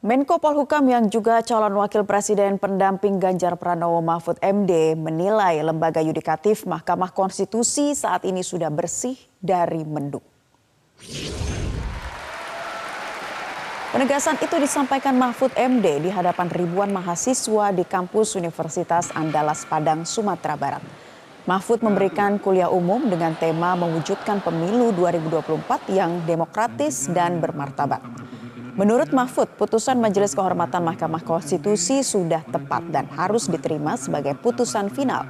Menko Polhukam yang juga calon wakil presiden pendamping Ganjar Pranowo Mahfud MD menilai lembaga yudikatif Mahkamah Konstitusi saat ini sudah bersih dari mendung. Penegasan itu disampaikan Mahfud MD di hadapan ribuan mahasiswa di kampus Universitas Andalas Padang, Sumatera Barat. Mahfud memberikan kuliah umum dengan tema mewujudkan pemilu 2024 yang demokratis dan bermartabat. Menurut Mahfud, putusan Majelis Kehormatan Mahkamah Konstitusi sudah tepat dan harus diterima sebagai putusan final.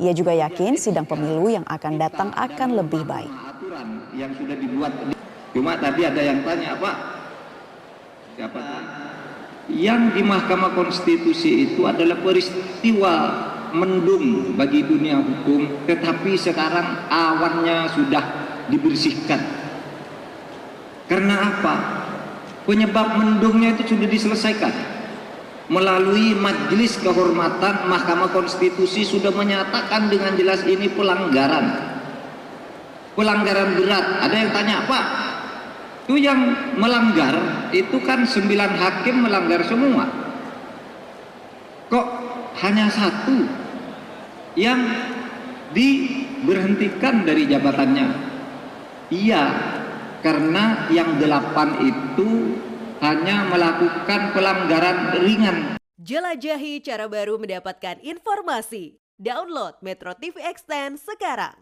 Ia juga yakin sidang pemilu yang akan datang akan lebih baik. yang sudah dibuat, cuma tadi ada yang tanya Pak, siapa? Yang di Mahkamah Konstitusi itu adalah peristiwa mendung bagi dunia hukum, tetapi sekarang awannya sudah dibersihkan. Karena apa? Penyebab mendungnya itu sudah diselesaikan. Melalui majelis kehormatan Mahkamah Konstitusi sudah menyatakan dengan jelas ini pelanggaran. Pelanggaran berat. Ada yang tanya Pak itu yang melanggar itu kan sembilan hakim melanggar semua. Kok hanya satu yang diberhentikan dari jabatannya? Iya karena yang delapan itu hanya melakukan pelanggaran ringan. Jelajahi cara baru mendapatkan informasi. Download Metro TV Extend sekarang.